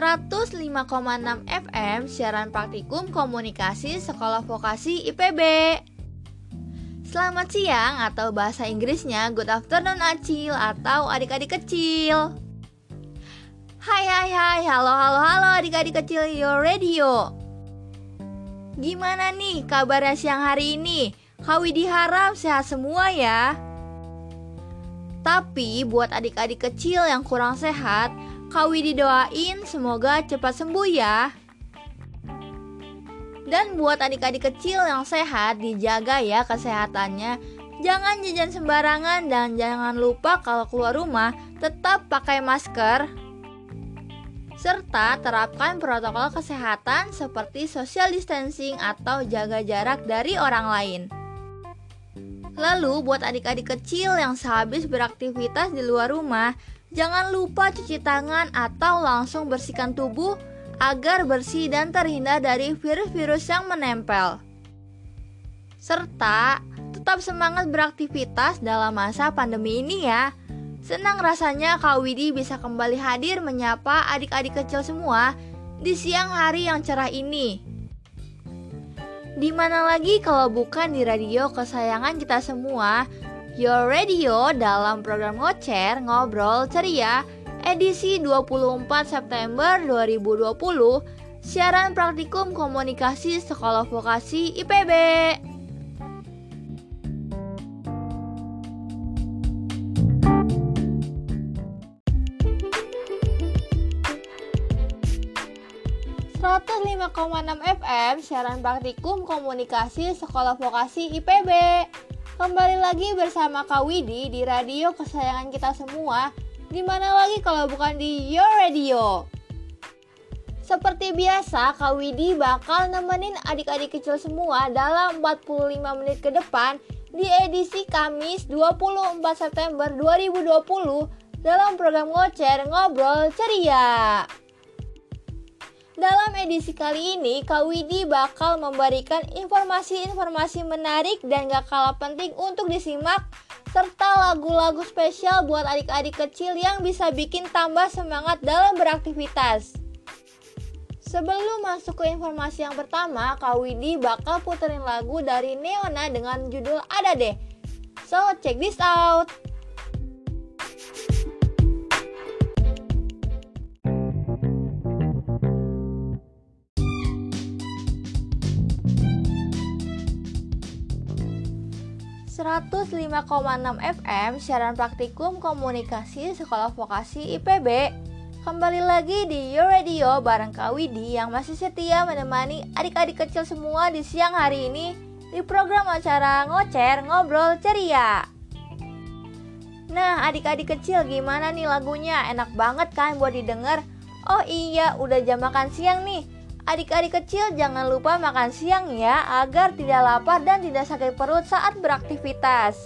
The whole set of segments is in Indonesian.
105,6 FM siaran praktikum komunikasi Sekolah Vokasi IPB. Selamat siang atau bahasa Inggrisnya good afternoon Acil atau adik-adik kecil. Hai hai hai, halo halo halo adik-adik kecil your radio. Gimana nih kabarnya siang hari ini? Kawi diharap sehat semua ya. Tapi buat adik-adik kecil yang kurang sehat, Kawi didoain semoga cepat sembuh ya. Dan buat adik-adik kecil yang sehat, dijaga ya kesehatannya. Jangan jajan sembarangan dan jangan lupa kalau keluar rumah tetap pakai masker. Serta terapkan protokol kesehatan seperti social distancing atau jaga jarak dari orang lain. Lalu buat adik-adik kecil yang sehabis beraktivitas di luar rumah, Jangan lupa cuci tangan atau langsung bersihkan tubuh agar bersih dan terhindar dari virus-virus yang menempel. Serta tetap semangat beraktivitas dalam masa pandemi ini ya. Senang rasanya Kak Widi bisa kembali hadir menyapa adik-adik kecil semua di siang hari yang cerah ini. Di mana lagi kalau bukan di radio kesayangan kita semua Your Radio dalam program Ngocer Ngobrol Ceria edisi 24 September 2020 siaran praktikum komunikasi Sekolah Vokasi IPB. FM siaran praktikum komunikasi Sekolah Vokasi IPB. Kembali lagi bersama Kak Widi di radio kesayangan kita semua. Di mana lagi kalau bukan di Your Radio. Seperti biasa, Kak Widi bakal nemenin adik-adik kecil semua dalam 45 menit ke depan di edisi Kamis 24 September 2020 dalam program Ngocer Ngobrol Ceria. Edisi kali ini, Kak Widi bakal memberikan informasi-informasi menarik dan gak kalah penting untuk disimak serta lagu-lagu spesial buat adik-adik kecil yang bisa bikin tambah semangat dalam beraktivitas. Sebelum masuk ke informasi yang pertama, Kak Widi bakal puterin lagu dari Neona dengan judul Ada Deh. So, check this out! 105,6 FM siaran praktikum komunikasi Sekolah Vokasi IPB. Kembali lagi di Your Radio bareng Kak Widi yang masih setia menemani adik-adik kecil semua di siang hari ini di program acara Ngocer Ngobrol Ceria. Nah, adik-adik kecil gimana nih lagunya? Enak banget kan buat didengar? Oh iya, udah jam makan siang nih. Adik-adik kecil jangan lupa makan siang ya agar tidak lapar dan tidak sakit perut saat beraktivitas.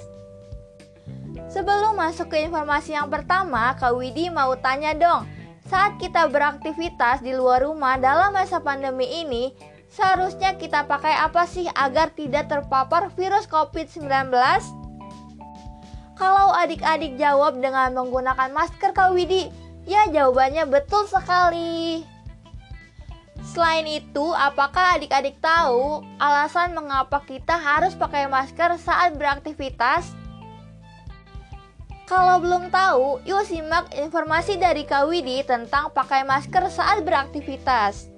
Sebelum masuk ke informasi yang pertama, Kak Widi mau tanya dong. Saat kita beraktivitas di luar rumah dalam masa pandemi ini, seharusnya kita pakai apa sih agar tidak terpapar virus COVID-19? Kalau adik-adik jawab dengan menggunakan masker Kak Widi, ya jawabannya betul sekali. Selain itu, apakah adik-adik tahu alasan mengapa kita harus pakai masker saat beraktivitas? Kalau belum tahu, yuk simak informasi dari Kak Widi tentang pakai masker saat beraktivitas.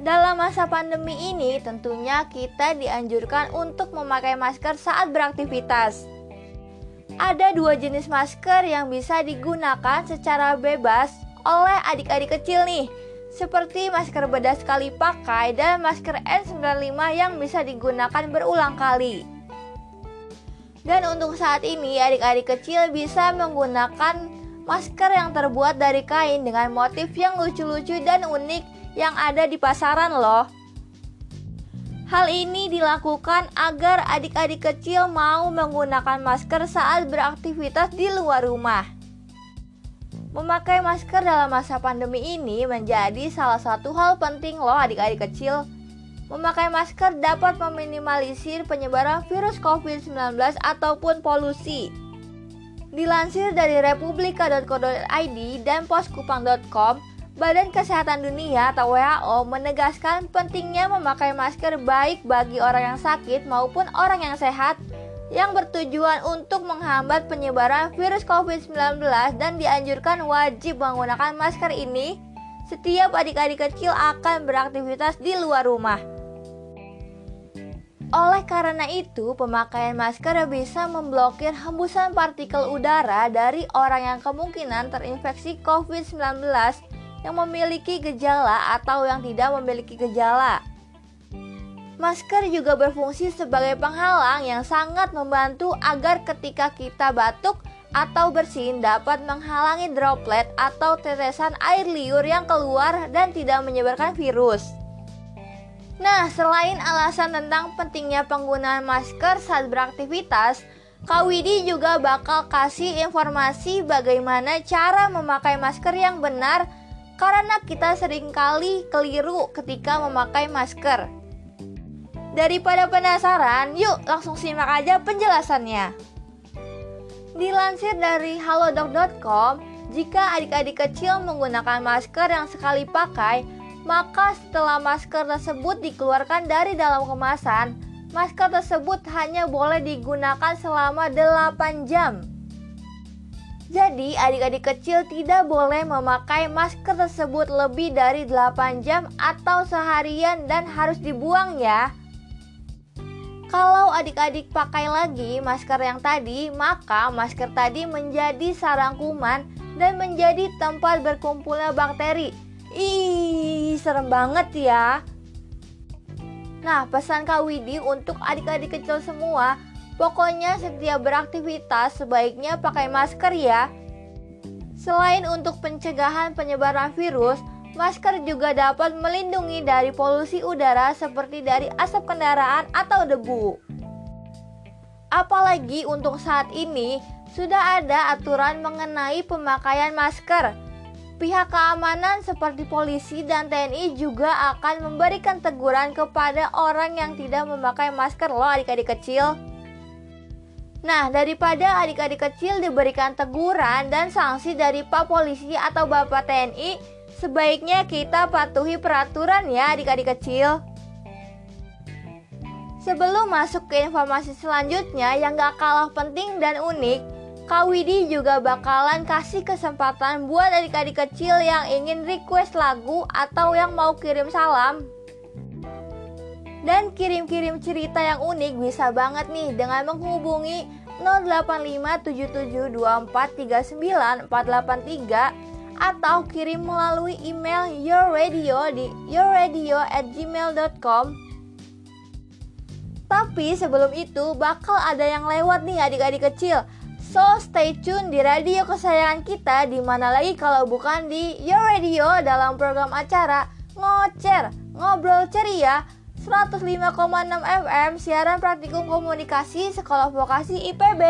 Dalam masa pandemi ini, tentunya kita dianjurkan untuk memakai masker saat beraktivitas. Ada dua jenis masker yang bisa digunakan secara bebas oleh adik-adik kecil nih, seperti masker bedah sekali pakai dan masker N95 yang bisa digunakan berulang kali. Dan untuk saat ini adik-adik kecil bisa menggunakan masker yang terbuat dari kain dengan motif yang lucu-lucu dan unik yang ada di pasaran loh. Hal ini dilakukan agar adik-adik kecil mau menggunakan masker saat beraktivitas di luar rumah. Memakai masker dalam masa pandemi ini menjadi salah satu hal penting loh adik-adik kecil. Memakai masker dapat meminimalisir penyebaran virus COVID-19 ataupun polusi. Dilansir dari republika.co.id dan poskupang.com, Badan Kesehatan Dunia atau WHO menegaskan pentingnya memakai masker baik bagi orang yang sakit maupun orang yang sehat yang bertujuan untuk menghambat penyebaran virus COVID-19 dan dianjurkan wajib menggunakan masker ini setiap adik-adik kecil akan beraktivitas di luar rumah. Oleh karena itu, pemakaian masker bisa memblokir hembusan partikel udara dari orang yang kemungkinan terinfeksi COVID-19 yang memiliki gejala atau yang tidak memiliki gejala. Masker juga berfungsi sebagai penghalang yang sangat membantu agar ketika kita batuk atau bersin dapat menghalangi droplet atau tetesan air liur yang keluar dan tidak menyebarkan virus. Nah, selain alasan tentang pentingnya penggunaan masker saat beraktivitas, Kak Widi juga bakal kasih informasi bagaimana cara memakai masker yang benar karena kita sering kali keliru ketika memakai masker. Daripada penasaran, yuk langsung simak aja penjelasannya. Dilansir dari halodoc.com, jika adik-adik kecil menggunakan masker yang sekali pakai, maka setelah masker tersebut dikeluarkan dari dalam kemasan, masker tersebut hanya boleh digunakan selama 8 jam. Jadi, adik-adik kecil tidak boleh memakai masker tersebut lebih dari 8 jam atau seharian dan harus dibuang ya. Kalau adik-adik pakai lagi masker yang tadi, maka masker tadi menjadi sarang kuman dan menjadi tempat berkumpulnya bakteri. Ih, serem banget ya. Nah, pesan Kak Widi untuk adik-adik kecil semua, pokoknya setiap beraktivitas sebaiknya pakai masker ya. Selain untuk pencegahan penyebaran virus, Masker juga dapat melindungi dari polusi udara seperti dari asap kendaraan atau debu. Apalagi untuk saat ini sudah ada aturan mengenai pemakaian masker. Pihak keamanan seperti polisi dan TNI juga akan memberikan teguran kepada orang yang tidak memakai masker loh adik-adik kecil. Nah, daripada adik-adik kecil diberikan teguran dan sanksi dari Pak Polisi atau Bapak TNI, Sebaiknya kita patuhi peraturan ya adik-adik kecil. Sebelum masuk ke informasi selanjutnya yang gak kalah penting dan unik, Kak Widi juga bakalan kasih kesempatan buat adik-adik kecil yang ingin request lagu atau yang mau kirim salam. Dan kirim-kirim cerita yang unik bisa banget nih dengan menghubungi 085772439483 atau kirim melalui email yourradio di yourradio@gmail.com. Tapi sebelum itu bakal ada yang lewat nih adik-adik kecil. So stay tune di radio kesayangan kita di mana lagi kalau bukan di Your Radio dalam program acara Ngocer, Ngobrol Ceria 105,6 FM siaran praktikum komunikasi Sekolah Vokasi IPB.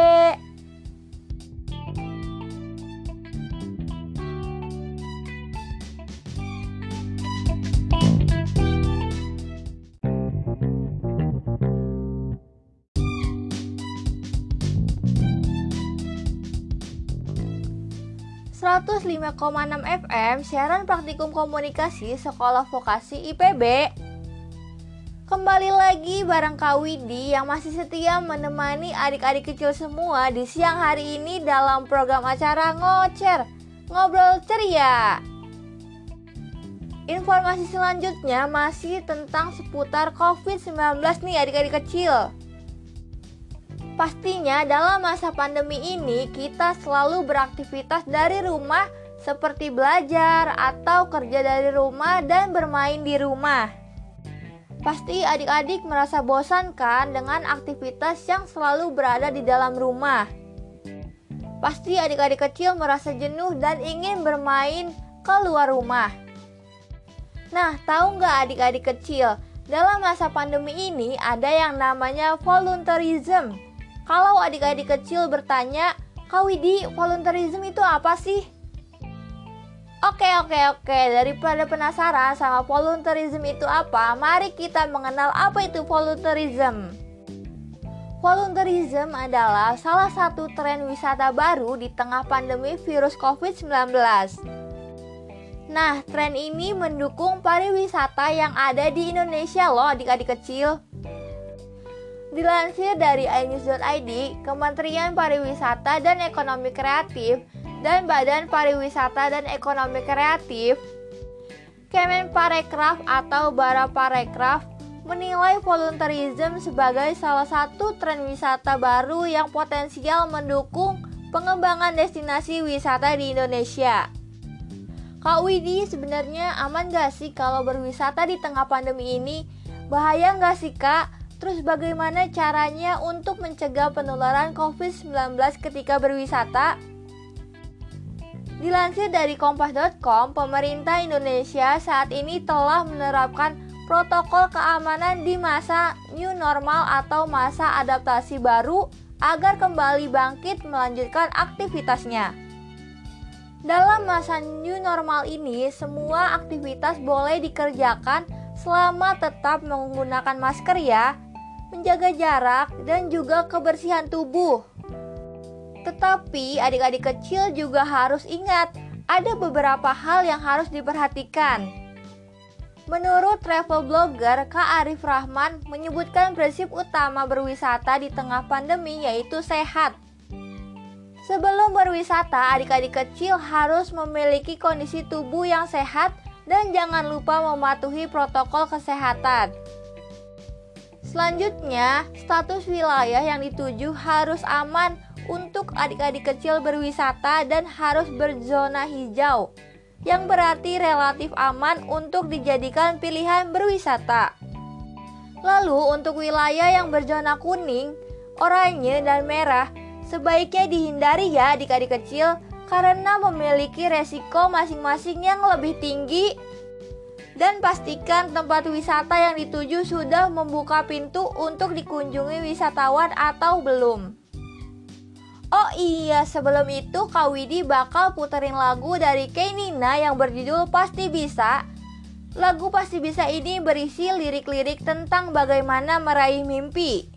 105,6 FM siaran praktikum komunikasi Sekolah Vokasi IPB. Kembali lagi bareng Kak Widi yang masih setia menemani adik-adik kecil semua di siang hari ini dalam program acara Ngocer, Ngobrol Ceria. Informasi selanjutnya masih tentang seputar COVID-19 nih adik-adik kecil. Pastinya dalam masa pandemi ini kita selalu beraktivitas dari rumah seperti belajar atau kerja dari rumah dan bermain di rumah. Pasti adik-adik merasa bosan kan dengan aktivitas yang selalu berada di dalam rumah. Pasti adik-adik kecil merasa jenuh dan ingin bermain keluar rumah. Nah, tahu nggak adik-adik kecil, dalam masa pandemi ini ada yang namanya volunteerism kalau adik-adik kecil bertanya, Kak Widi, volunteerism itu apa sih? Oke oke oke, daripada penasaran sama volunteerism itu apa, mari kita mengenal apa itu volunteerism. Volunteerism adalah salah satu tren wisata baru di tengah pandemi virus COVID-19. Nah, tren ini mendukung pariwisata yang ada di Indonesia loh adik-adik kecil. Dilansir dari inews.id, Kementerian Pariwisata dan Ekonomi Kreatif dan Badan Pariwisata dan Ekonomi Kreatif Kemenparekraf atau Baraparekraf menilai volunteerism sebagai salah satu tren wisata baru yang potensial mendukung pengembangan destinasi wisata di Indonesia. Kak Widi, sebenarnya aman gak sih kalau berwisata di tengah pandemi ini? Bahaya gak sih kak? Terus bagaimana caranya untuk mencegah penularan COVID-19 ketika berwisata? Dilansir dari kompas.com, pemerintah Indonesia saat ini telah menerapkan protokol keamanan di masa new normal atau masa adaptasi baru agar kembali bangkit melanjutkan aktivitasnya. Dalam masa new normal ini, semua aktivitas boleh dikerjakan selama tetap menggunakan masker ya, menjaga jarak, dan juga kebersihan tubuh. Tetapi adik-adik kecil juga harus ingat, ada beberapa hal yang harus diperhatikan. Menurut travel blogger Kak Arif Rahman menyebutkan prinsip utama berwisata di tengah pandemi yaitu sehat. Sebelum berwisata, adik-adik kecil harus memiliki kondisi tubuh yang sehat dan jangan lupa mematuhi protokol kesehatan. Selanjutnya, status wilayah yang dituju harus aman untuk adik-adik kecil berwisata dan harus berzona hijau, yang berarti relatif aman untuk dijadikan pilihan berwisata. Lalu, untuk wilayah yang berzona kuning, oranye, dan merah, sebaiknya dihindari ya adik-adik kecil karena memiliki resiko masing-masing yang lebih tinggi dan pastikan tempat wisata yang dituju sudah membuka pintu untuk dikunjungi wisatawan atau belum. Oh iya, sebelum itu Kak Widi bakal puterin lagu dari Kenina yang berjudul Pasti Bisa. Lagu Pasti Bisa ini berisi lirik-lirik tentang bagaimana meraih mimpi.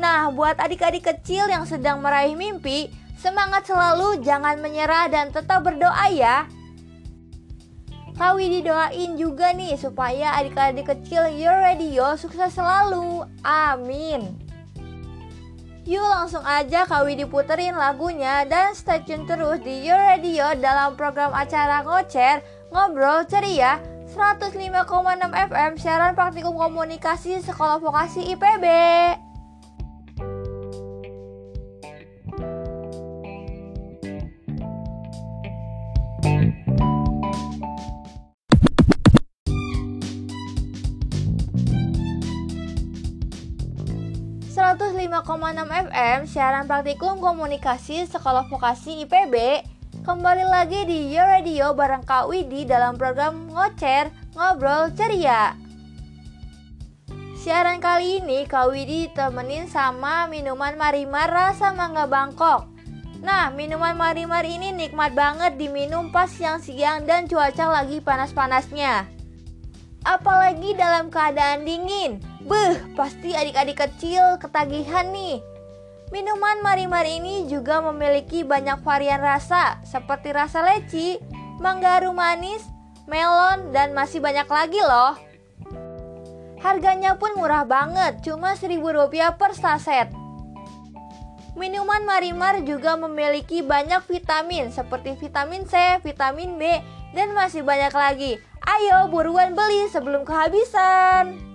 Nah, buat adik-adik kecil yang sedang meraih mimpi, semangat selalu, jangan menyerah dan tetap berdoa ya. Kawi didoain juga nih supaya adik-adik kecil Your Radio sukses selalu. Amin. Yuk langsung aja Kawi diputerin lagunya dan stay tune terus di Your Radio dalam program acara Ngocer, Ngobrol Ceria 105,6 FM siaran praktikum komunikasi Sekolah Vokasi IPB. 105,6 FM siaran praktikum komunikasi Sekolah Vokasi IPB Kembali lagi di Your Radio bareng Kak Widi dalam program Ngocer Ngobrol Ceria. Siaran kali ini Kak Widi temenin sama minuman marimar rasa mangga Bangkok. Nah, minuman marimar ini nikmat banget diminum pas siang-siang dan cuaca lagi panas-panasnya. Apalagi dalam keadaan dingin Beh, pasti adik-adik kecil ketagihan nih. Minuman marimar ini juga memiliki banyak varian rasa seperti rasa leci, mangga manis, melon, dan masih banyak lagi loh. Harganya pun murah banget, cuma Rp1000 per saset. Minuman marimar juga memiliki banyak vitamin seperti vitamin C, vitamin B, dan masih banyak lagi. Ayo buruan beli sebelum kehabisan.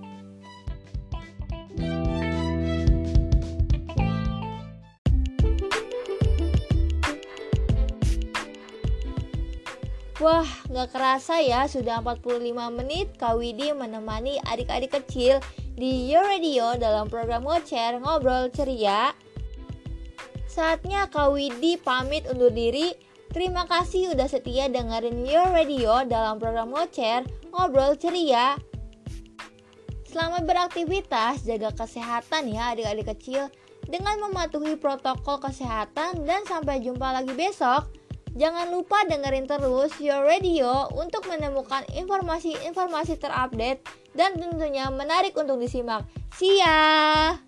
'Wah, nggak kerasa ya sudah 45 menit Kak Widi menemani adik-adik kecil di Your Radio dalam program Ngocer Ngobrol Ceria. Saatnya Kak Widi pamit undur diri. Terima kasih udah setia dengerin Your Radio dalam program Ngocer Ngobrol Ceria. Selamat beraktivitas, jaga kesehatan ya adik-adik kecil dengan mematuhi protokol kesehatan dan sampai jumpa lagi besok. Jangan lupa dengerin terus Your Radio untuk menemukan informasi-informasi terupdate dan tentunya menarik untuk disimak. See ya!